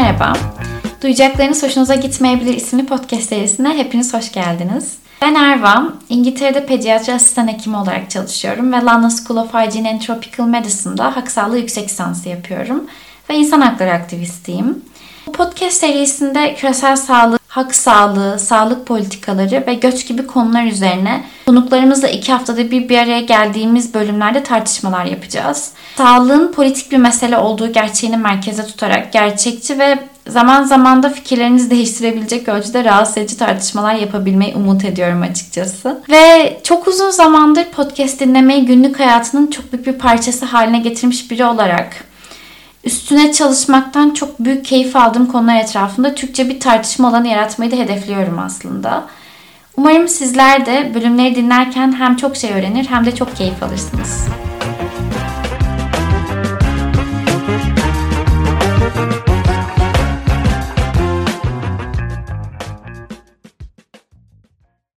merhaba. Duyacaklarınız hoşunuza gitmeyebilir isimli podcast serisine hepiniz hoş geldiniz. Ben Erva, İngiltere'de pediatri asistan hekimi olarak çalışıyorum ve London School of Hygiene and Tropical Medicine'da hak sağlığı yüksek lisansı yapıyorum ve insan hakları aktivistiyim. Bu podcast serisinde küresel sağlık, hak sağlığı, sağlık politikaları ve göç gibi konular üzerine konuklarımızla iki haftada bir bir araya geldiğimiz bölümlerde tartışmalar yapacağız. Sağlığın politik bir mesele olduğu gerçeğini merkeze tutarak gerçekçi ve zaman zaman da fikirlerinizi değiştirebilecek ölçüde rahatsız edici tartışmalar yapabilmeyi umut ediyorum açıkçası. Ve çok uzun zamandır podcast dinlemeyi günlük hayatının çok büyük bir parçası haline getirmiş biri olarak üstüne çalışmaktan çok büyük keyif aldığım konular etrafında Türkçe bir tartışma alanı yaratmayı da hedefliyorum aslında. Umarım sizler de bölümleri dinlerken hem çok şey öğrenir hem de çok keyif alırsınız.